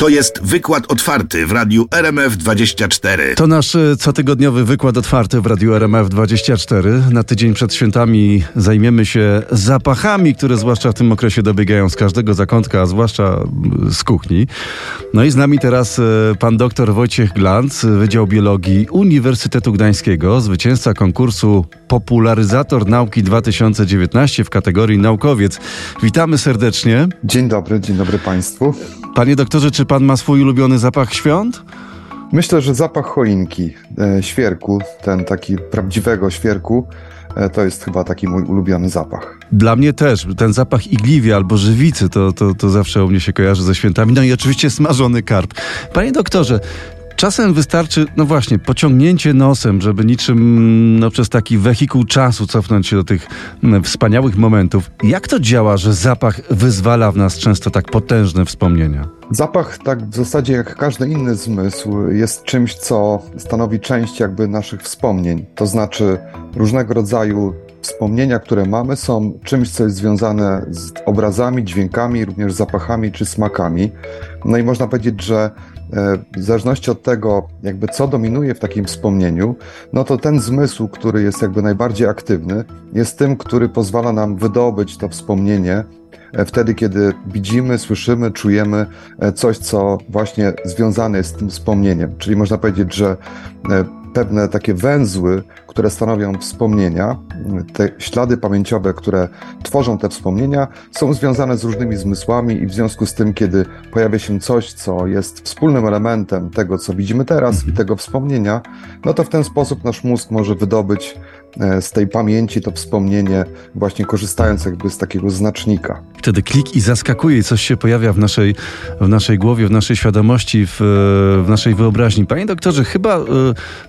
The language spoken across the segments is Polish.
To jest wykład otwarty w radiu RMF24. To nasz e, cotygodniowy wykład otwarty w Radiu RMF24. Na tydzień przed świętami zajmiemy się zapachami, które zwłaszcza w tym okresie dobiegają z każdego zakątka, a zwłaszcza z kuchni. No i z nami teraz e, pan dr Wojciech Glanc, Wydział Biologii Uniwersytetu Gdańskiego, zwycięzca konkursu Popularyzator Nauki 2019 w kategorii naukowiec. Witamy serdecznie. Dzień dobry, dzień dobry Państwu. Panie doktorze, czy pan ma swój ulubiony zapach świąt? Myślę, że zapach choinki, e, świerku, ten taki prawdziwego świerku, e, to jest chyba taki mój ulubiony zapach. Dla mnie też. Ten zapach igliwi albo żywicy to, to, to zawsze u mnie się kojarzy ze świętami. No i oczywiście smażony karp. Panie doktorze, Czasem wystarczy, no właśnie, pociągnięcie nosem, żeby niczym no, przez taki wehikuł czasu cofnąć się do tych mm, wspaniałych momentów. Jak to działa, że zapach wyzwala w nas często tak potężne wspomnienia? Zapach, tak w zasadzie jak każdy inny zmysł, jest czymś, co stanowi część jakby naszych wspomnień. To znaczy różnego rodzaju wspomnienia, które mamy, są czymś, co jest związane z obrazami, dźwiękami, również zapachami czy smakami. No i można powiedzieć, że w zależności od tego, jakby co dominuje w takim wspomnieniu, no to ten zmysł, który jest jakby najbardziej aktywny, jest tym, który pozwala nam wydobyć to wspomnienie e, wtedy, kiedy widzimy, słyszymy, czujemy e, coś, co właśnie związane jest z tym wspomnieniem. Czyli można powiedzieć, że pewne takie węzły, które stanowią wspomnienia, te ślady pamięciowe, które tworzą te wspomnienia, są związane z różnymi zmysłami i w związku z tym, kiedy pojawia się coś, co jest wspólnym elementem tego, co widzimy teraz i tego wspomnienia, no to w ten sposób nasz mózg może wydobyć e, z tej pamięci to wspomnienie, właśnie korzystając jakby z takiego znacznika. Wtedy klik i zaskakuje i coś się pojawia w naszej, w naszej głowie, w naszej świadomości, w, w naszej wyobraźni. Panie doktorze, chyba y,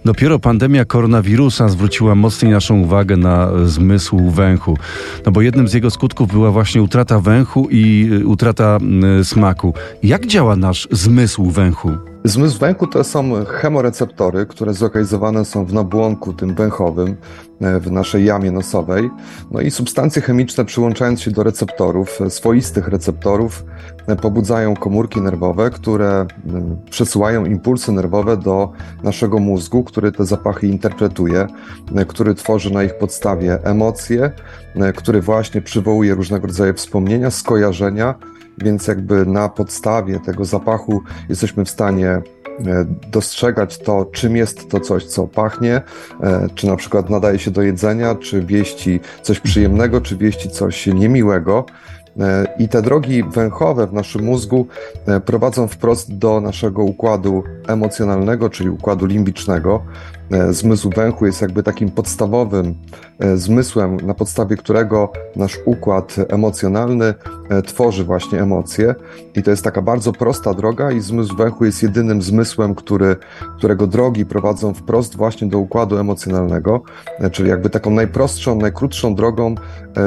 dopiero pandemia koronawirusa zwróciła mocniej naszą uwagę na zmysł węchu. No bo jednym z jego skutków była właśnie utrata węchu i y, utrata y, smaku. Jak działa nasz zmysł węchu? Zmysł węchu to są chemoreceptory, które zlokalizowane są w nabłonku tym węchowym, e, w naszej jamie nosowej. No i substancje chemiczne przyłączając się do receptorów, e, swoistych receptorów, e, pobudzają komórki nerwowe, które przesyłają impulsy nerwowe do naszego mózgu, który te zapachy interpretuje, który tworzy na ich podstawie emocje, który właśnie przywołuje różnego rodzaju wspomnienia, skojarzenia, więc jakby na podstawie tego zapachu jesteśmy w stanie e, dostrzegać to, czym jest to coś, co pachnie, e, czy na przykład nadaje się do jedzenia, czy wieści coś przyjemnego, czy wieści coś niemiłego. E, I te drogi węchowe w naszym mózgu prowadzą wprost do naszego układu emocjonalnego, czyli układu limbicznego, E, zmysł węchu jest jakby takim podstawowym e, zmysłem, na podstawie którego nasz układ emocjonalny e, tworzy właśnie emocje. I to jest taka bardzo prosta droga, i zmysł węchu jest jedynym zmysłem, który, którego drogi prowadzą wprost właśnie do układu emocjonalnego, czyli jakby taką najprostszą, najkrótszą drogą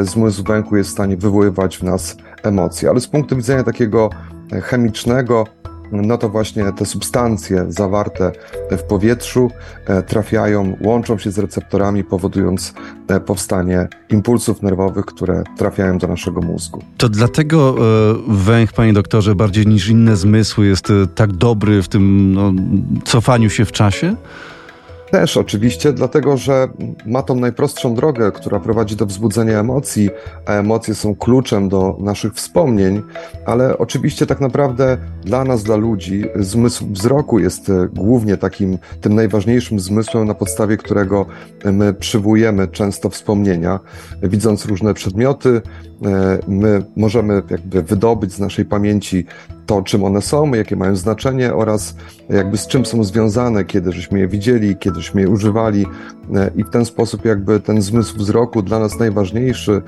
zmysł węchu jest w stanie wywoływać w nas emocje. Ale z punktu widzenia takiego chemicznego, no to właśnie te substancje zawarte w powietrzu e, trafiają, łączą się z receptorami, powodując e, powstanie impulsów nerwowych, które trafiają do naszego mózgu. To dlatego e, węch, panie doktorze, bardziej niż inne zmysły jest tak dobry w tym no, cofaniu się w czasie? Też oczywiście, dlatego że ma tą najprostszą drogę, która prowadzi do wzbudzenia emocji, a emocje są kluczem do naszych wspomnień, ale oczywiście tak naprawdę dla nas, dla ludzi, zmysł wzroku jest e, głównie takim tym najważniejszym zmysłem, na podstawie którego my przywołujemy często wspomnienia. Widząc różne przedmioty, e, my możemy jakby wydobyć z naszej pamięci to, czym one są, jakie mają znaczenie oraz jakby z czym są związane, kiedy żeśmy je widzieli, kiedy żeśmy je używali e, i w ten sposób jakby ten zmysł wzroku dla nas najważniejszy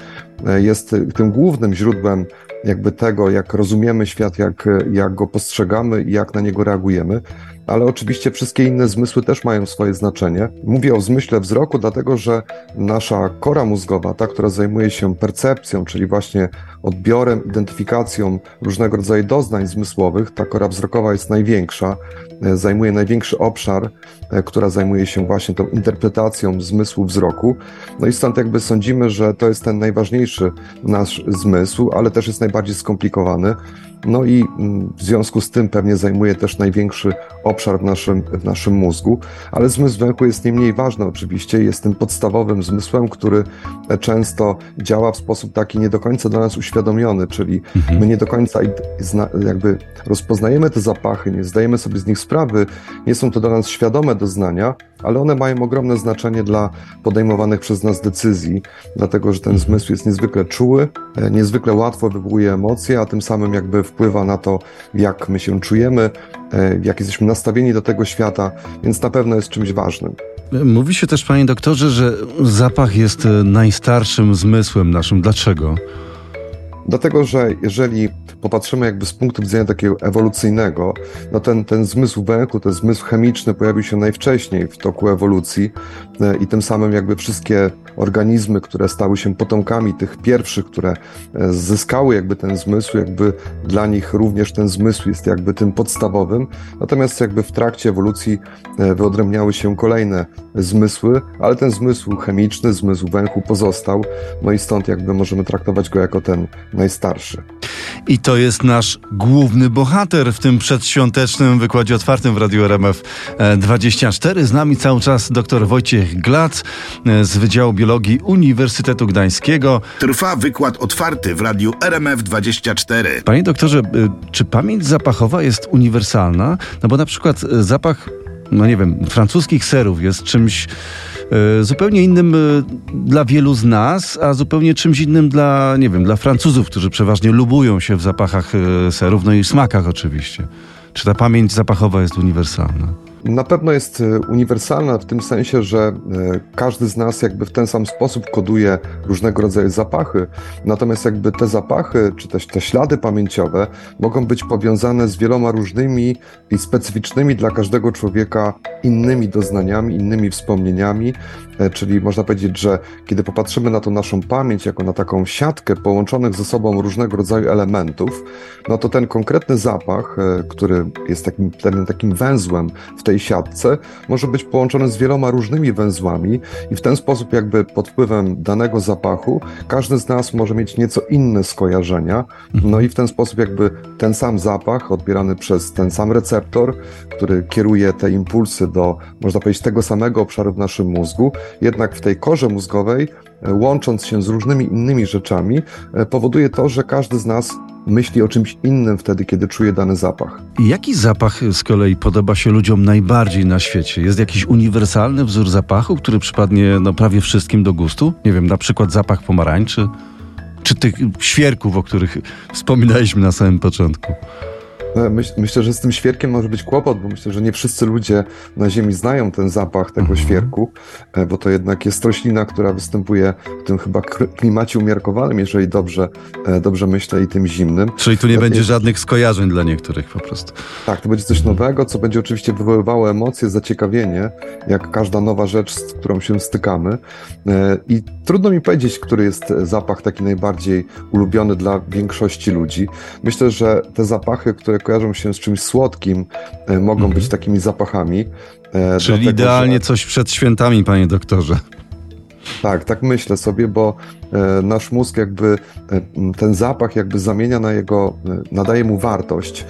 e, jest tym głównym źródłem jakby tego, jak rozumiemy świat, jak, jak go postrzegamy i jak na niego reagujemy. Ale oczywiście wszystkie inne zmysły też mają swoje znaczenie. Mówię o zmyśle wzroku, dlatego że nasza kora mózgowa, ta, która zajmuje się percepcją, czyli właśnie odbiorem, identyfikacją różnego rodzaju doznań zmysłowych, ta kora wzrokowa jest największa, e, zajmuje największy obszar, e, która zajmuje się właśnie tą interpretacją zmysłu wzroku. No i stąd jakby sądzimy, że to jest ten najważniejszy nasz zmysł, ale też jest najbardziej skomplikowany. No i mm, w związku z tym pewnie zajmuje też największy obszar w naszym, w naszym mózgu, ale zmysł węchu jest nie mniej ważny oczywiście, jest tym podstawowym zmysłem, który często działa w sposób taki nie do końca dla nas uświadomiony, czyli mhm. my nie do końca jakby rozpoznajemy te zapachy, nie zdajemy sobie z nich sprawy, nie są to dla nas świadome doznania, ale one mają ogromne znaczenie dla podejmowanych przez nas decyzji, dlatego że ten mhm. zmysł jest niezwykle czuły, e, niezwykle łatwo wywołuje emocje, a tym samym jakby wpływa na to, jak my się czujemy, e, jak jesteśmy nastawieni do tego świata, więc na pewno jest czymś ważnym. Mówi się też, panie doktorze, że zapach jest e, najstarszym zmysłem naszym. Dlaczego? Dlatego, że jeżeli popatrzymy jakby z punktu widzenia takiego ewolucyjnego, no ten, ten zmysł węchu, ten zmysł chemiczny pojawił się najwcześniej w toku ewolucji i tym samym jakby wszystkie organizmy, które stały się potomkami tych pierwszych, które e, zyskały jakby ten zmysł, jakby dla nich również ten zmysł jest jakby tym podstawowym. Natomiast jakby w trakcie ewolucji e, wyodrębniały się kolejne zmysły, ale ten zmysł chemiczny, zmysł węchu pozostał, no i stąd jakby możemy traktować go jako ten najstarszy. I to jest nasz główny bohater w tym przedświątecznym wykładzie otwartym w Radiu RMF 24. E, z nami cały czas dr Wojciech Glac e, z Wydziału Biologii Uniwersytetu Gdańskiego. Trwa wykład otwarty w Radiu RMF 24. Panie doktorze, e, czy pamięć zapachowa jest uniwersalna? No bo na przykład zapach no nie wiem, francuskich serów jest czymś e, zupełnie innym e, dla wielu z nas, a zupełnie czymś innym dla, nie wiem, dla Francuzów, którzy przeważnie lubują się w zapachach e, serów, no i smakach oczywiście. Czy ta pamięć zapachowa jest uniwersalna? Na pewno jest e, uniwersalna w tym sensie, że e, każdy z nas jakby w ten sam sposób koduje różnego rodzaju zapachy. Natomiast jakby te zapachy, czy też te ślady pamięciowe mogą być powiązane z wieloma różnymi i specyficznymi dla każdego człowieka innymi doznaniami, innymi wspomnieniami. E, czyli można powiedzieć, że kiedy popatrzymy na tą naszą pamięć jako na taką siatkę połączonych ze sobą różnego rodzaju elementów, no to ten konkretny zapach, który jest takim, takim węzłem w tej siatce może być połączony z wieloma różnymi węzłami i w ten sposób jakby pod wpływem danego zapachu każdy z nas może mieć nieco inne skojarzenia. No i w ten sposób jakby ten sam zapach odbierany przez ten sam receptor, który kieruje te impulsy do, można powiedzieć, tego samego obszaru w naszym mózgu, jednak w tej korze mózgowej, e, łącząc się z różnymi innymi rzeczami, e, powoduje to, że każdy z nas myśli o czymś innym wtedy, kiedy czuje dany zapach. Jaki zapach z kolei podoba się ludziom najbardziej na świecie? Jest jakiś uniwersalny wzór zapachu, który przypadnie no, prawie wszystkim do gustu? Nie wiem, na przykład zapach pomarańczy? Czy tych świerków, o których wspominaliśmy na samym początku? No, myśl, myślę, że z tym świerkiem może być kłopot, bo myślę, że nie wszyscy ludzie na Ziemi znają ten zapach tego mhm. świerku, e, bo to jednak jest roślina, która występuje w tym chyba klimacie umiarkowanym, jeżeli dobrze, e, dobrze myślę, i tym zimnym. Czyli tu nie będzie żadnych skojarzeń dla niektórych po prostu. Tak, to będzie coś nowego, co będzie oczywiście wywoływało emocje, zaciekawienie, jak każda nowa rzecz, z którą się stykamy. E, I trudno mi powiedzieć, który jest zapach taki najbardziej ulubiony dla większości ludzi. Myślę, że te zapachy, które kojarzą się z czymś słodkim, e, mogą mhm. być takimi zapachami. E, Czyli dlatego, idealnie że... coś przed świętami, panie doktorze. Tak, tak myślę sobie, bo e, nasz mózg jakby ten zapach jakby zamienia na jego, nadaje mu wartość.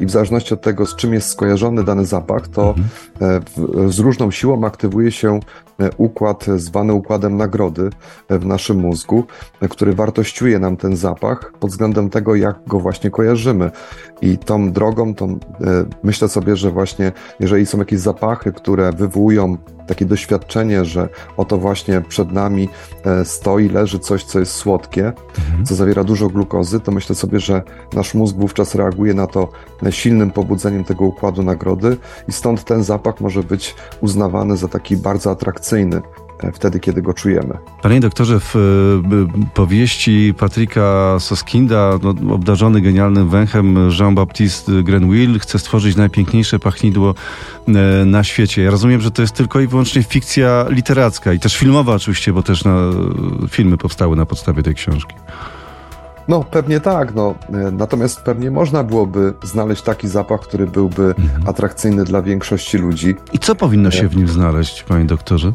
I w zależności od tego, z czym jest skojarzony dany zapach, to mhm. z różną siłą aktywuje się układ zwany układem nagrody w naszym mózgu, który wartościuje nam ten zapach pod względem tego, jak go właśnie kojarzymy. I tą drogą, tą, e, myślę sobie, że właśnie jeżeli są jakieś zapachy, które wywołują takie doświadczenie, że oto właśnie przed nami e, stoi, leży coś, co jest słodkie, mhm. co zawiera dużo glukozy, to myślę sobie, że nasz mózg wówczas reaguje na to silnym pobudzeniem tego układu nagrody i stąd ten zapach może być uznawany za taki bardzo atrakcyjny wtedy, kiedy go czujemy. Panie doktorze, w e, powieści Patryka Soskinda, no, obdarzony genialnym węchem Jean-Baptiste Grenouille chce stworzyć najpiękniejsze pachnidło e, na świecie. Ja rozumiem, że to jest tylko i wyłącznie fikcja literacka i też filmowa oczywiście, bo też na, filmy powstały na podstawie tej książki. No, pewnie tak. No. Natomiast pewnie można byłoby znaleźć taki zapach, który byłby mhm. atrakcyjny dla większości ludzi. I co powinno się w nim znaleźć, panie doktorze?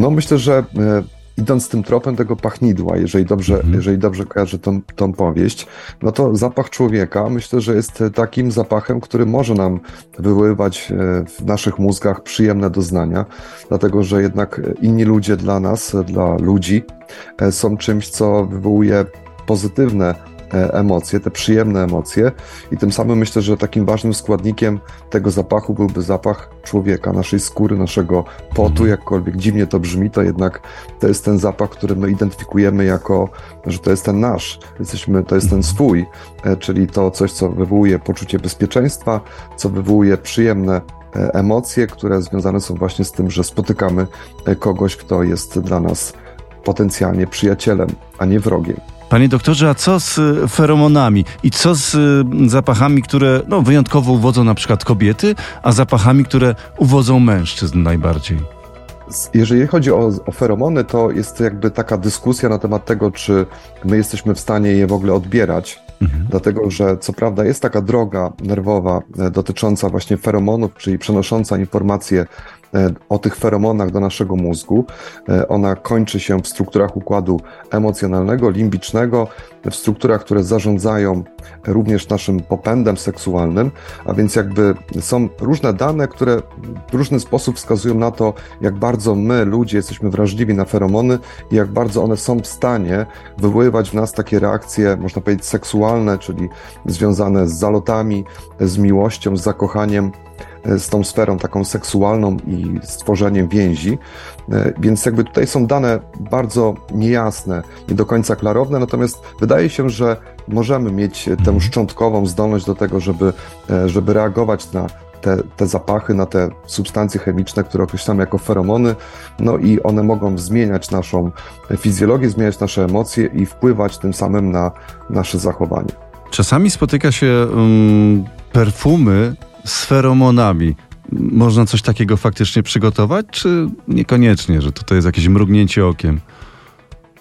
No myślę, że e, idąc tym tropem tego pachnidła, jeżeli dobrze, Mhm. jeżeli dobrze kojarzę tą, tą powieść, no to zapach człowieka myślę, że jest takim zapachem, który może nam wywoływać e, w naszych mózgach przyjemne doznania, dlatego że jednak inni ludzie dla nas, dla ludzi, e, są czymś, co wywołuje pozytywne e, emocje, te przyjemne emocje. I tym samym myślę, że takim ważnym składnikiem tego zapachu byłby zapach człowieka, naszej skóry, naszego potu, jakkolwiek dziwnie to brzmi, to jednak to jest ten zapach, który my identyfikujemy jako, że to jest ten nasz, jesteśmy, to jest ten swój, e, czyli to coś, co wywołuje poczucie bezpieczeństwa, co wywołuje przyjemne e, emocje, które związane są właśnie z tym, że spotykamy e, kogoś, kto jest dla nas potencjalnie przyjacielem, a nie wrogiem. Panie doktorze, a co z y, feromonami i co z y, zapachami, które no, wyjątkowo uwodzą na przykład kobiety, a zapachami, które uwodzą mężczyzn najbardziej? Jeżeli chodzi o, o feromony, to jest jakby taka dyskusja na temat tego, czy my jesteśmy w stanie je w ogóle odbierać, Mhm. dlatego że co prawda jest taka droga nerwowa e, dotycząca właśnie feromonów, czyli przenosząca informacje o tych feromonach do naszego mózgu. E, Ona kończy się w strukturach układu emocjonalnego, limbicznego, w strukturach, które zarządzają również naszym popędem seksualnym, a więc jakby są różne dane, które w różny sposób wskazują na to, jak bardzo my, ludzie, jesteśmy wrażliwi na feromony i jak bardzo one są w stanie wywoływać w nas takie reakcje, można powiedzieć, seksualne, czyli związane z zalotami, z miłością, z zakochaniem, e, z tą sferą taką seksualną i stworzeniem więzi. E, Więc jakby tutaj są dane bardzo niejasne, nie do końca klarowne, natomiast wydaje się, że możemy mieć tę szczątkową zdolność do tego, żeby, e, żeby reagować na te, te zapachy, na te substancje chemiczne, które określamy jako feromony, no i one mogą zmieniać naszą fizjologię, zmieniać nasze emocje i wpływać tym samym na nasze zachowanie. Czasami spotyka się um, perfumy z feromonami. Można coś takiego faktycznie przygotować, czy niekoniecznie, że to jest jakieś mrugnięcie okiem?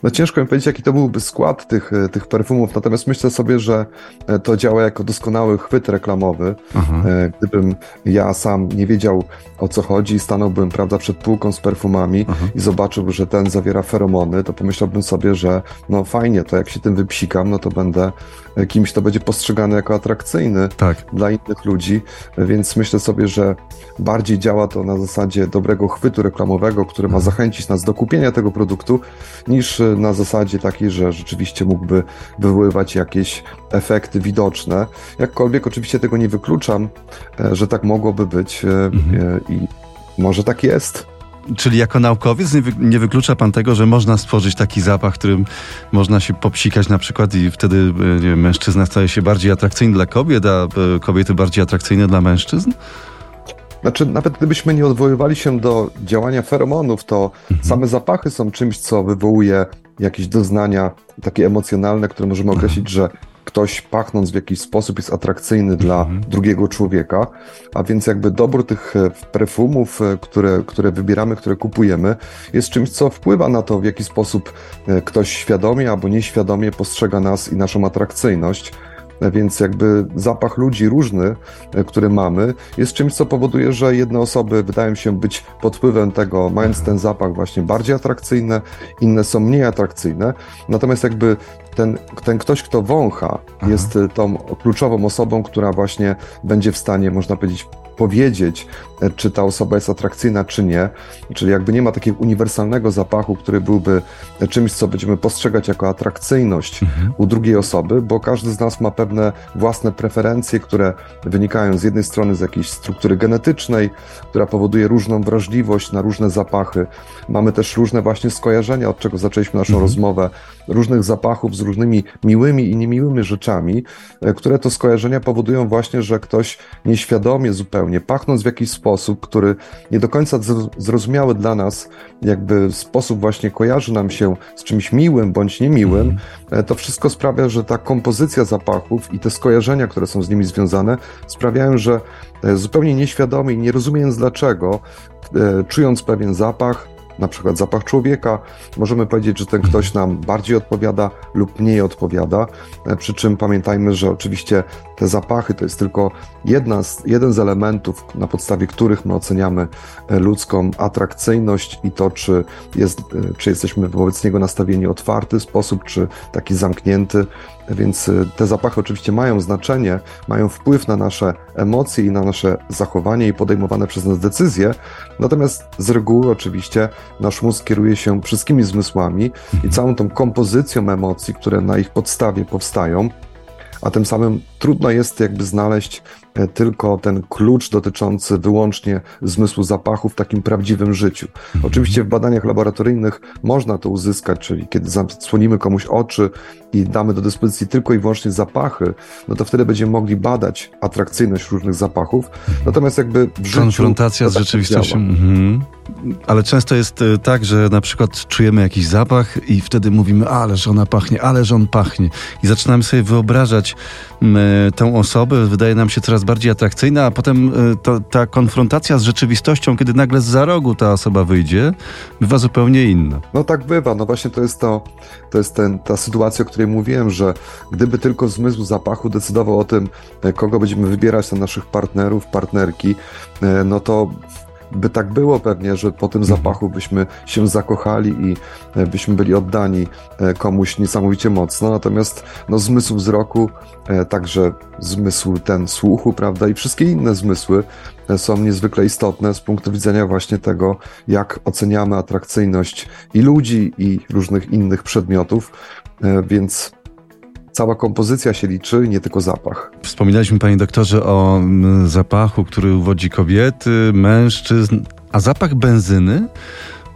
No ciężko mi powiedzieć, jaki to byłby skład tych, e, tych perfumów, natomiast myślę sobie, że e, to działa jako doskonały chwyt reklamowy. Aha. E, Gdybym ja sam nie wiedział o co chodzi, stanąłbym prawda, przed półką z perfumami Aha. i zobaczył, że ten zawiera feromony, to pomyślałbym sobie, że no fajnie, to jak się tym wypsikam, no to będę kimś, kto będzie postrzegany jako atrakcyjny Tak. dla innych ludzi, więc myślę sobie, że bardziej działa to na zasadzie dobrego chwytu reklamowego, który ma zachęcić nas do kupienia tego produktu, niż e, na zasadzie takiej, że rzeczywiście mógłby wywoływać jakieś efekty widoczne. Jakkolwiek oczywiście tego nie wykluczam, e, że tak mogłoby być e, Mhm. i może tak jest. Czyli jako naukowiec nie, wy, nie wyklucza pan tego, że można stworzyć taki zapach, którym można się popsikać na przykład i wtedy e, wiem, mężczyzna staje się bardziej atrakcyjny dla kobiet, a e, kobiety bardziej atrakcyjne dla mężczyzn? Znaczy, nawet gdybyśmy nie odwoływali się do działania feromonów, to same zapachy są czymś, co wywołuje jakieś doznania takie emocjonalne, które możemy określić, że ktoś pachnąc w jakiś sposób jest atrakcyjny dla drugiego człowieka, a więc jakby dobór tych e, perfumów, e, które, które wybieramy, które kupujemy, jest czymś, co wpływa na to, w jaki sposób e, ktoś świadomie albo nieświadomie postrzega nas i naszą atrakcyjność. Więc jakby zapach ludzi różny, e, który mamy, jest czymś, co powoduje, że jedne osoby wydają się być pod wpływem tego, mając ten zapach właśnie bardziej atrakcyjne, inne są mniej atrakcyjne. Natomiast jakby ten, ten ktoś, kto wącha, jest e, tą kluczową osobą, która właśnie będzie w stanie, można powiedzieć, powiedzieć, e, czy ta osoba jest atrakcyjna, czy nie. Czyli jakby nie ma takiego uniwersalnego zapachu, który byłby e, czymś, co będziemy postrzegać jako atrakcyjność u drugiej osoby, bo każdy z nas ma pewne własne preferencje, które wynikają z jednej strony z jakiejś struktury genetycznej, która powoduje różną wrażliwość na różne zapachy. Mamy też różne właśnie skojarzenia, od czego zaczęliśmy naszą rozmowę, różnych zapachów z różnymi miłymi i niemiłymi rzeczami, e, które to skojarzenia powodują właśnie, że ktoś nieświadomie zupełnie, pachnąc w jakiś sposób, który nie do końca zro- zrozumiały dla nas, jakby sposób właśnie kojarzy nam się z czymś miłym bądź niemiłym, e, to wszystko sprawia, że ta kompozycja zapachów i te skojarzenia, które są z nimi związane, sprawiają, że e, zupełnie nieświadomie i nie rozumiejąc dlaczego, e, czując pewien zapach, na przykład zapach człowieka. Możemy powiedzieć, że ten ktoś nam bardziej odpowiada lub mniej odpowiada. E, przy czym pamiętajmy, że oczywiście te zapachy to jest tylko jedna z, jeden z elementów, na podstawie których my oceniamy e, ludzką atrakcyjność i to, czy, jest, e, czy jesteśmy wobec niego nastawieni otwarty sposób, czy taki zamknięty. Więc te zapachy oczywiście mają znaczenie, mają wpływ na nasze emocje i na nasze zachowanie i podejmowane przez nas decyzje. Natomiast z reguły oczywiście nasz mózg kieruje się wszystkimi zmysłami i całą tą kompozycją emocji, które na ich podstawie powstają a tym samym trudno jest jakby znaleźć e, tylko ten klucz dotyczący wyłącznie zmysłu zapachu w takim prawdziwym życiu. Mhm. Oczywiście w badaniach laboratoryjnych można to uzyskać, czyli kiedy zasłonimy komuś oczy i damy do dyspozycji tylko i wyłącznie zapachy, no to wtedy będziemy mogli badać atrakcyjność różnych zapachów. Mhm. Natomiast jakby w życiu... Konfrontacja z tak rzeczywistością. Mhm. Ale często jest e, tak, że na przykład czujemy jakiś zapach i wtedy mówimy, ależ ona pachnie, ależ on pachnie. I zaczynamy sobie wyobrażać tę osobę, wydaje nam się coraz bardziej atrakcyjna, a potem e, to, ta konfrontacja z rzeczywistością, kiedy nagle z za rogu ta osoba wyjdzie, bywa zupełnie inna. No tak bywa. No właśnie to jest, to, to jest ten, ta sytuacja, o której mówiłem, że gdyby tylko zmysł zapachu decydował o tym, e, kogo będziemy wybierać na naszych partnerów, partnerki, no to by tak było pewnie, że po tym zapachu byśmy się zakochali i e, byśmy byli oddani e, komuś niesamowicie mocno. Natomiast no, zmysł wzroku, e, także zmysł ten słuchu, prawda, i wszystkie inne zmysły są niezwykle istotne z punktu widzenia właśnie tego, jak oceniamy atrakcyjność i ludzi, i różnych innych przedmiotów. Więc cała kompozycja się liczy, nie tylko zapach. Wspominaliśmy, panie doktorze, o mm, zapachu, który uwodzi kobiety, mężczyzn, a zapach benzyny?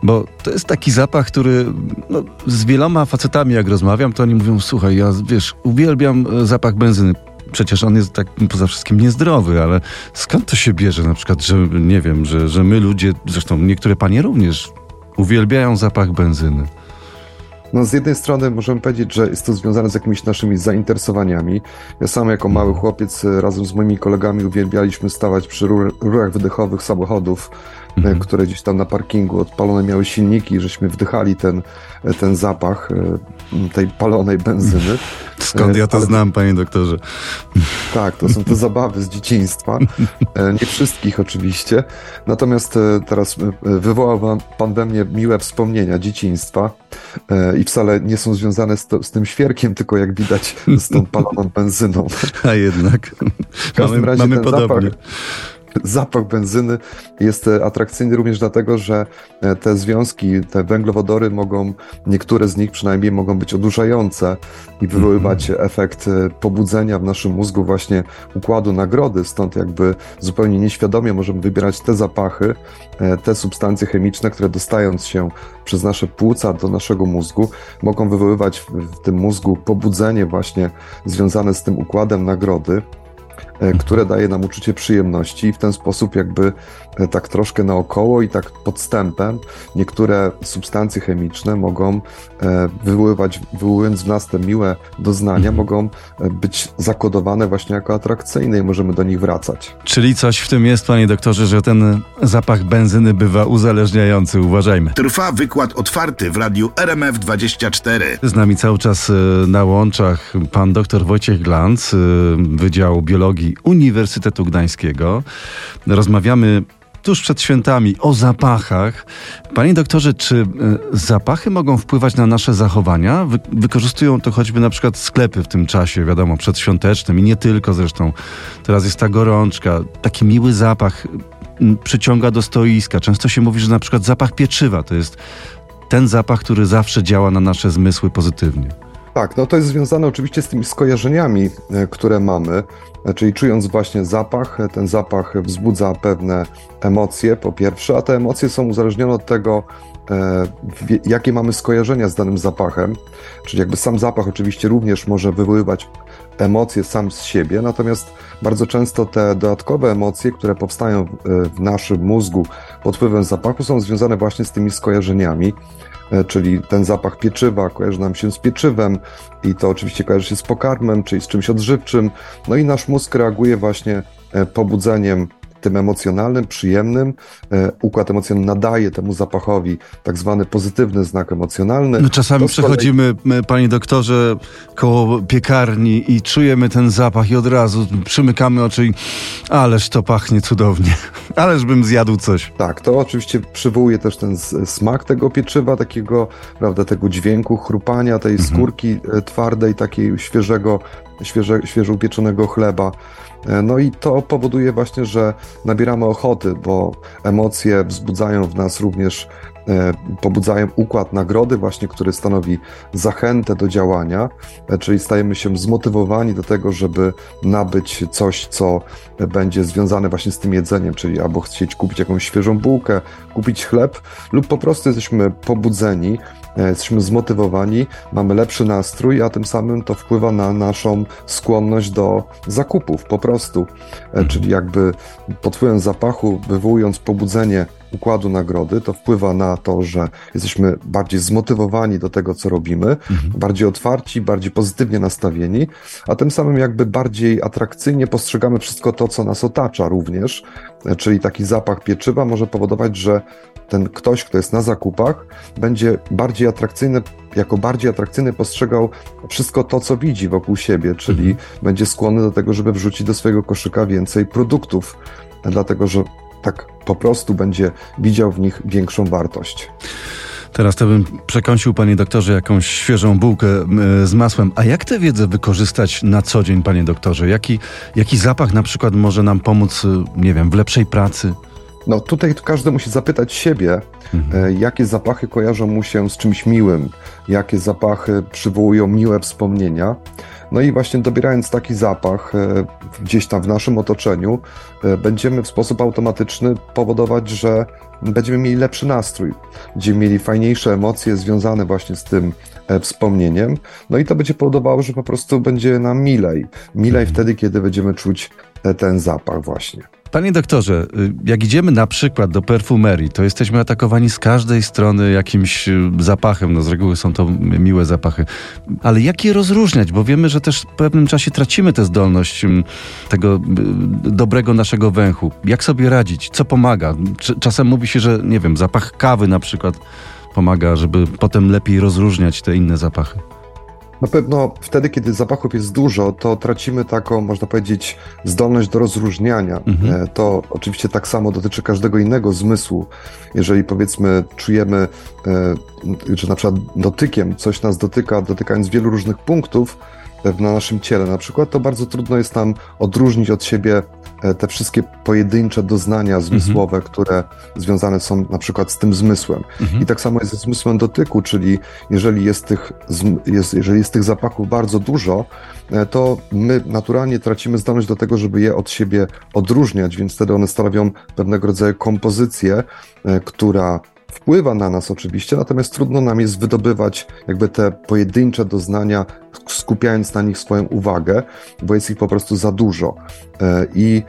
Bo to jest taki zapach, który no, z wieloma facetami, jak rozmawiam, to oni mówią: Słuchaj, ja wiesz, uwielbiam e, zapach benzyny. Przecież on jest tak poza wszystkim niezdrowy, ale skąd to się bierze? Na przykład, że nie wiem, że, że my ludzie, zresztą niektóre panie również, uwielbiają zapach benzyny. No z jednej strony możemy powiedzieć, że jest to związane z jakimiś naszymi zainteresowaniami. Ja sam jako mały chłopiec e, razem z moimi kolegami uwielbialiśmy stawać przy rurach wydechowych samochodów, e, mhm. które gdzieś tam na parkingu odpalone miały silniki, żeśmy wdychali ten, e, ten zapach tej palonej benzyny. Skąd ja to Ale... znam, panie doktorze? Tak, to są te zabawy z dzieciństwa. Nie wszystkich oczywiście. Natomiast teraz wywołał pan we mnie miłe wspomnienia dzieciństwa i wcale nie są związane z, to, z, tym świerkiem, tylko jak widać z tą paloną benzyną. A jednak. W każdym mamy, razie mamy ten podobnie. zapach zapach benzyny jest e, atrakcyjny również dlatego, że e, te związki, te węglowodory mogą, niektóre z nich przynajmniej mogą być odurzające i wywoływać mm -hmm. efekt e, pobudzenia w naszym mózgu właśnie układu nagrody, stąd jakby zupełnie nieświadomie możemy wybierać te zapachy, te substancje chemiczne, które dostając się przez nasze płuca do naszego mózgu, mogą wywoływać w tym mózgu pobudzenie właśnie związane z tym układem nagrody. E, które daje nam uczucie przyjemności i w ten sposób jakby e, tak troszkę naokoło i tak podstępem niektóre substancje chemiczne mogą e, wywoływać, wywołując w nas te miłe doznania, mhm. mogą być zakodowane właśnie jako atrakcyjne i możemy do nich wracać. Czyli coś w tym jest, panie doktorze, że ten zapach benzyny bywa uzależniający. Uważajmy. Trwa wykład otwarty w radiu RMF24. Z nami cały czas na łączach pan dr Wojciech Glanc, Wydział Biologii Uniwersytetu Gdańskiego. Rozmawiamy tuż przed świętami o zapachach. Panie doktorze, czy e, zapachy mogą wpływać na nasze zachowania? Wy wykorzystują to choćby na przykład sklepy w tym czasie, wiadomo, przedświątecznym i nie tylko zresztą. Teraz jest ta gorączka, taki miły zapach przyciąga do stoiska. Często się mówi, że na przykład zapach pieczywa to jest ten zapach, który zawsze działa na nasze zmysły pozytywnie. Tak, no to jest związane oczywiście z tymi skojarzeniami, e, które mamy, e, czyli czując właśnie zapach, e, ten zapach wzbudza pewne emocje po pierwsze, a te emocje są uzależnione od tego, jakie mamy skojarzenia z danym zapachem, czyli jakby sam zapach oczywiście również może wywoływać emocje sam z siebie, natomiast bardzo często te dodatkowe emocje, które powstają w naszym mózgu pod wpływem zapachu są związane właśnie z tymi skojarzeniami. E, czyli ten zapach pieczywa kojarzy nam się z pieczywem i to oczywiście kojarzy się z pokarmem, czyli z czymś odżywczym. No i nasz mózg reaguje właśnie e, pobudzeniem tym emocjonalnym, przyjemnym. E, układ emocjonalny nadaje temu zapachowi tak zwany pozytywny znak emocjonalny. My czasami przechodzimy, my, panie doktorze, koło piekarni i czujemy ten zapach i od razu przymykamy oczy i ależ to pachnie cudownie. Ależ bym zjadł coś. Tak, to oczywiście przywołuje też ten smak tego pieczywa, takiego, prawda, tego dźwięku, chrupania, tej mhm. skórki e, twardej, takiej świeżego, świeże, świeżo upieczonego chleba. E, no i to powoduje właśnie, że nabieramy ochoty, bo emocje wzbudzają w nas również, e, pobudzają układ nagrody, właśnie, który stanowi zachętę do działania, e, czyli stajemy się zmotywowani do tego, żeby nabyć coś, co będzie związane właśnie z tym jedzeniem, czyli albo chcieć kupić jakąś świeżą bułkę, kupić chleb, lub po prostu jesteśmy pobudzeni jesteśmy zmotywowani, mamy lepszy nastrój, a tym samym to wpływa na naszą skłonność do zakupów po prostu. E, mhm. Czyli jakby pod wpływem zapachu, wywołując pobudzenie układu nagrody, to wpływa na to, że jesteśmy bardziej zmotywowani do tego, co robimy, mhm. bardziej otwarci, bardziej pozytywnie nastawieni, a tym samym jakby bardziej atrakcyjnie postrzegamy wszystko to, co nas otacza również. Czyli taki zapach pieczywa może powodować, że ten ktoś, kto jest na zakupach, będzie bardziej atrakcyjny, jako bardziej atrakcyjny postrzegał wszystko to, co widzi wokół siebie, czyli mhm. będzie skłonny do tego, żeby wrzucić do swojego koszyka więcej produktów, dlatego że tak po prostu będzie widział w nich większą wartość. Teraz to bym przekąsił, panie doktorze, jakąś świeżą bułkę z masłem. A jak tę wiedzę wykorzystać na co dzień, panie doktorze? Jaki, jaki zapach na przykład może nam pomóc, y, nie wiem, w lepszej pracy? No tutaj każdy musi zapytać siebie, mhm. E, jakie zapachy kojarzą mu się z czymś miłym, jakie zapachy przywołują miłe wspomnienia. No i właśnie dobierając taki zapach e, gdzieś tam w naszym otoczeniu, e, będziemy w sposób automatyczny powodować, że będziemy mieli lepszy nastrój, będziemy mieli fajniejsze emocje związane właśnie z tym wspomnieniem. No i to będzie powodowało, że po prostu będzie nam milej. Milej mhm. wtedy, kiedy będziemy czuć ten zapach właśnie. Panie doktorze, y, jak idziemy na przykład do perfumerii, to jesteśmy atakowani z każdej strony jakimś y, zapachem. No z reguły są to miłe zapachy. Ale jak je rozróżniać? Bo wiemy, że też w pewnym czasie tracimy tę zdolność tego y, dobrego naszego węchu. Jak sobie radzić? Co pomaga? Czasem mówi się, że nie wiem, zapach kawy na przykład pomaga, żeby potem lepiej rozróżniać te inne zapachy. Na pewno wtedy, kiedy zapachów jest dużo, to tracimy taką, można powiedzieć, zdolność do rozróżniania. Mhm. E, to oczywiście tak samo dotyczy każdego innego zmysłu. Jeżeli powiedzmy czujemy, e, że na przykład dotykiem coś nas dotyka, dotykając wielu różnych punktów, na naszym ciele na przykład, to bardzo trudno jest nam odróżnić od siebie e, te wszystkie pojedyncze doznania zmysłowe, mhm. które związane są na przykład z tym zmysłem. Mhm. I tak samo jest ze zmysłem dotyku, czyli jeżeli jest tych, jest, jeżeli jest tych zapachów bardzo dużo, e, to my naturalnie tracimy zdolność do tego, żeby je od siebie odróżniać, więc wtedy one stanowią pewnego rodzaju kompozycję, e, która wpływa na nas oczywiście, natomiast trudno nam jest wydobywać jakby te pojedyncze doznania, skupiając na nich swoją uwagę, bo jest ich po prostu za dużo. E, I,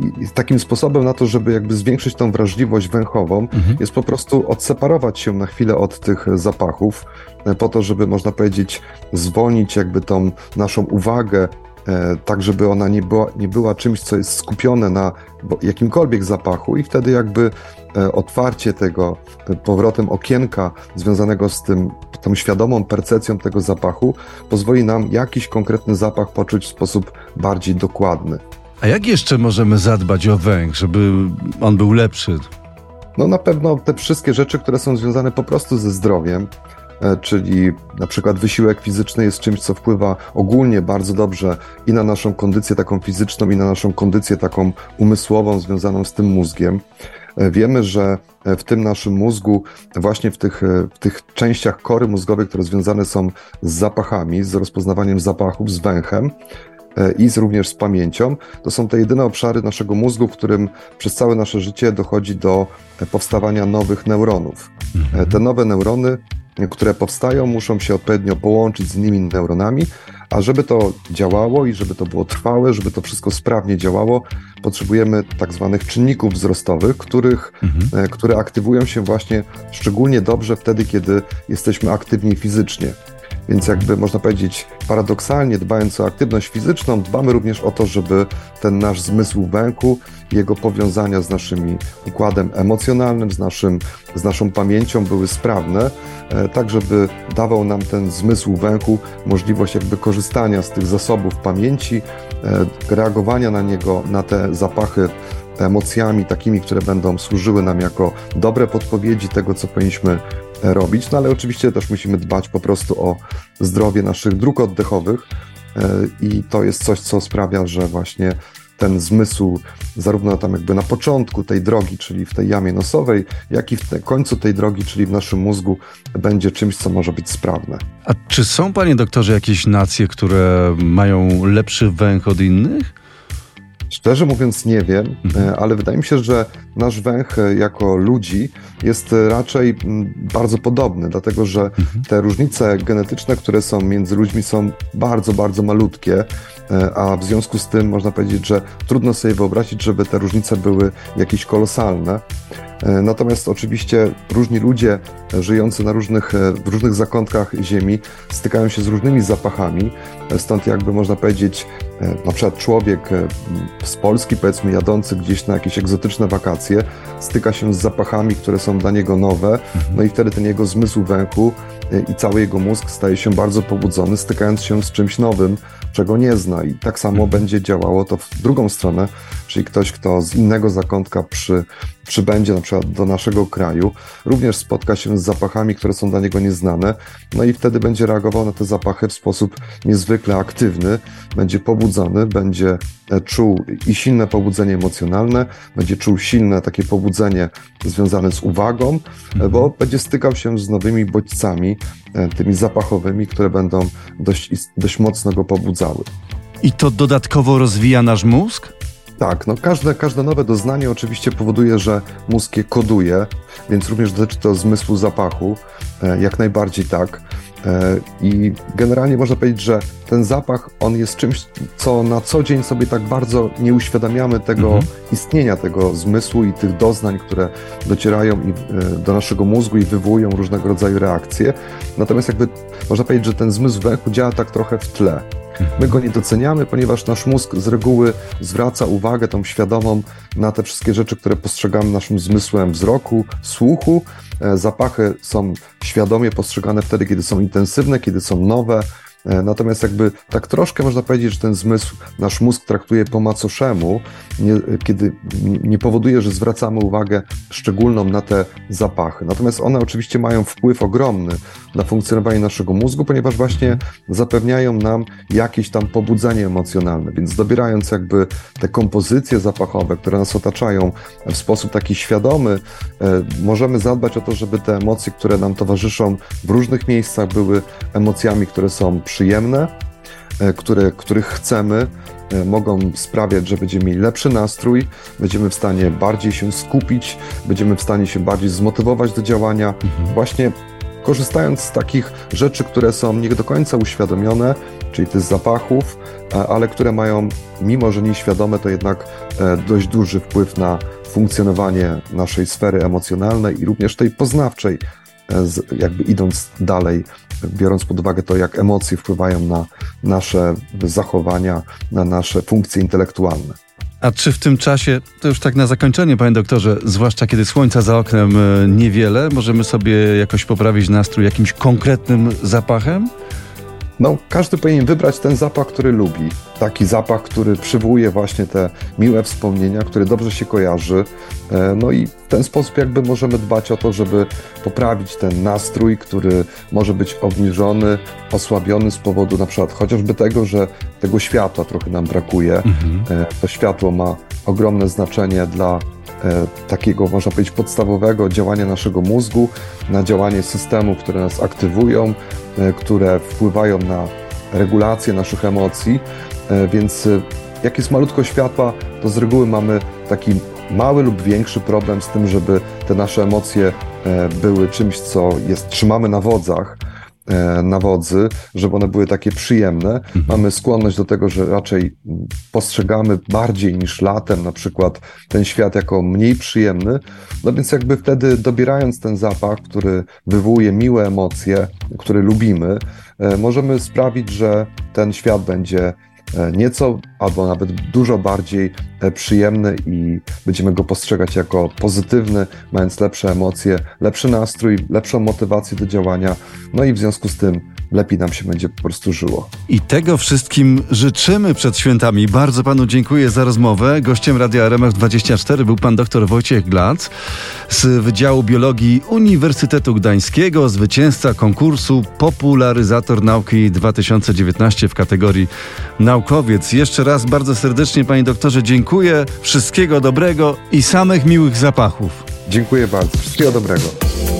i takim sposobem na to, żeby jakby zwiększyć tą wrażliwość węchową, mhm. jest po prostu odseparować się na chwilę od tych zapachów, e, po to, żeby można powiedzieć, zwolnić jakby tą naszą uwagę tak żeby ona nie była, nie była czymś, co jest skupione na jakimkolwiek zapachu i wtedy jakby e, otwarcie tego, powrotem okienka związanego z tym, tą świadomą percepcją tego zapachu pozwoli nam jakiś konkretny zapach poczuć w sposób bardziej dokładny. A jak jeszcze możemy zadbać o węch, żeby on był lepszy? No na pewno te wszystkie rzeczy, które są związane po prostu ze zdrowiem, E, czyli na przykład wysiłek fizyczny jest czymś, co wpływa ogólnie bardzo dobrze i na naszą kondycję taką fizyczną, i na naszą kondycję taką umysłową związaną z tym mózgiem. E, wiemy, że w tym naszym mózgu, właśnie w tych, e, w tych częściach kory mózgowej, które związane są z zapachami, z rozpoznawaniem zapachów, z węchem, i z, również z pamięcią. To są te jedyne obszary naszego mózgu, w którym przez całe nasze życie dochodzi do powstawania nowych neuronów. Mhm. Te nowe neurony które powstają, muszą się odpowiednio połączyć z innymi neuronami, a żeby to działało i żeby to było trwałe, żeby to wszystko sprawnie działało, potrzebujemy tak zwanych czynników wzrostowych, których, mhm. E, które aktywują się właśnie szczególnie dobrze wtedy, kiedy jesteśmy aktywni fizycznie. Więc jakby można powiedzieć paradoksalnie, dbając o aktywność fizyczną, dbamy również o to, żeby ten nasz zmysł węchu, jego powiązania z naszym układem emocjonalnym, z, naszym, z naszą pamięcią były sprawne, e, tak żeby dawał nam ten zmysł węchu możliwość jakby korzystania z tych zasobów pamięci, e, reagowania na niego, na te zapachy emocjami takimi, które będą służyły nam jako dobre podpowiedzi tego, co powinniśmy robić, no ale oczywiście też musimy dbać po prostu o zdrowie naszych dróg oddechowych e, i to jest coś, co sprawia, że właśnie ten zmysł, zarówno tam jakby na początku tej drogi, czyli w tej jamie nosowej, jak i w końcu tej drogi, czyli w naszym mózgu, będzie czymś, co może być sprawne. A czy są, panie doktorze, jakieś nacje, które mają lepszy węch od innych? Szczerze mówiąc, nie wiem, Mhm. e, ale wydaje mi się, że nasz węch e, jako ludzi jest e, raczej bardzo podobny, dlatego że Mhm. te różnice genetyczne, które są między ludźmi, są bardzo, bardzo malutkie, a w związku z tym można powiedzieć, że trudno sobie wyobrazić, żeby te różnice były jakieś kolosalne. E, Natomiast oczywiście różni ludzie żyjący na różnych, e, w różnych zakątkach Ziemi stykają się z różnymi zapachami, e, stąd jakby można powiedzieć, na przykład człowiek z Polski, powiedzmy jadący gdzieś na jakieś egzotyczne wakacje, styka się z zapachami, które są dla niego nowe, no i wtedy ten jego zmysł węchu i cały jego mózg staje się bardzo pobudzony, stykając się z czymś nowym, czego nie zna. I tak samo będzie działało to w drugą stronę, czyli ktoś, kto z innego zakątka przy, przybędzie na przykład do naszego kraju, również spotka się z zapachami, które są dla niego nieznane, no i wtedy będzie reagował na te zapachy w sposób niezwykle aktywny, będzie pobudzony, będzie e, czuł i silne pobudzenie emocjonalne, będzie czuł silne takie pobudzenie związane z uwagą, e, bo będzie stykał się z nowymi bodźcami, e, tymi zapachowymi, które będą dość, dość mocno go pobudzały. I to dodatkowo rozwija nasz mózg? Tak, no każde, każde nowe doznanie oczywiście powoduje, że mózg je koduje, więc również dotyczy to zmysłu zapachu, e, jak najbardziej tak. E, I generalnie można powiedzieć, że ten zapach, on jest czymś, co na co dzień sobie tak bardzo nie uświadamiamy tego Mhm. istnienia tego zmysłu i tych doznań, które docierają i, e, do naszego mózgu i wywołują różnego rodzaju reakcje. Natomiast jakby można powiedzieć, że ten zmysł węchu działa tak trochę w tle. My go nie doceniamy, ponieważ nasz mózg z reguły zwraca uwagę tą świadomą na te wszystkie rzeczy, które postrzegamy naszym zmysłem wzroku, słuchu. E, Zapachy są świadomie postrzegane wtedy, kiedy są intensywne, kiedy są nowe. E, Natomiast jakby tak troszkę można powiedzieć, że ten zmysł nasz mózg traktuje po macoszemu, nie, kiedy nie- powoduje, że zwracamy uwagę szczególną na te zapachy. Natomiast one oczywiście mają wpływ ogromny na funkcjonowanie naszego mózgu, ponieważ właśnie zapewniają nam jakieś tam pobudzenie emocjonalne. Więc dobierając jakby te kompozycje zapachowe, które nas otaczają w sposób taki świadomy, e, możemy zadbać o to, żeby te emocje, które nam towarzyszą w różnych miejscach, były emocjami, które są przyjemne, e, które, których chcemy, e, mogą sprawiać, że będziemy mieli lepszy nastrój, będziemy w stanie bardziej się skupić, będziemy w stanie się bardziej zmotywować do działania, właśnie korzystając z takich rzeczy, które są nie do końca uświadomione, czyli tych zapachów, a- ale które mają, mimo że nieświadome, to jednak e, dość duży wpływ na funkcjonowanie naszej sfery emocjonalnej i również tej poznawczej, e, jakby idąc dalej, biorąc pod uwagę to, jak emocje wpływają na nasze zachowania, na nasze funkcje intelektualne. A czy w tym czasie, to już tak na zakończenie, panie doktorze, zwłaszcza kiedy słońca za oknem e, niewiele, możemy sobie jakoś poprawić nastrój jakimś konkretnym zapachem? No, każdy powinien wybrać ten zapach, który lubi. Taki zapach, który przywołuje właśnie te miłe wspomnienia, który dobrze się kojarzy. E, No i w ten sposób jakby możemy dbać o to, żeby poprawić ten nastrój, który może być obniżony, osłabiony z powodu na przykład chociażby tego, że tego światła trochę nam brakuje. E, To światło ma ogromne znaczenie dla takiego, można powiedzieć, podstawowego działania naszego mózgu, na działanie systemów, które nas aktywują, e, które wpływają na regulację naszych emocji. E, Więc e, jak jest malutko światła, to z reguły mamy taki mały lub większy problem z tym, żeby te nasze emocje e, były czymś, co jest, trzymamy na wodzach e, na wodzy, żeby one były takie przyjemne. Mamy skłonność do tego, że raczej postrzegamy bardziej niż latem na przykład ten świat jako mniej przyjemny. No więc jakby wtedy dobierając ten zapach, który wywołuje miłe emocje, który lubimy, e, możemy sprawić, że ten świat będzie e, nieco albo nawet dużo bardziej e, przyjemny i będziemy go postrzegać jako pozytywny, mając lepsze emocje, lepszy nastrój, lepszą motywację do działania. No i w związku z tym lepiej nam się będzie po prostu żyło. I tego wszystkim życzymy przed świętami. Bardzo panu dziękuję za rozmowę. Gościem Radia RMF24 był pan dr Wojciech Glac z Wydziału Biologii Uniwersytetu Gdańskiego, zwycięzca konkursu Popularyzator Nauki 2019 w kategorii Naukowiec. Jeszcze raz bardzo serdecznie panie doktorze dziękuję. Wszystkiego dobrego i samych miłych zapachów. Dziękuję bardzo. Wszystkiego dobrego.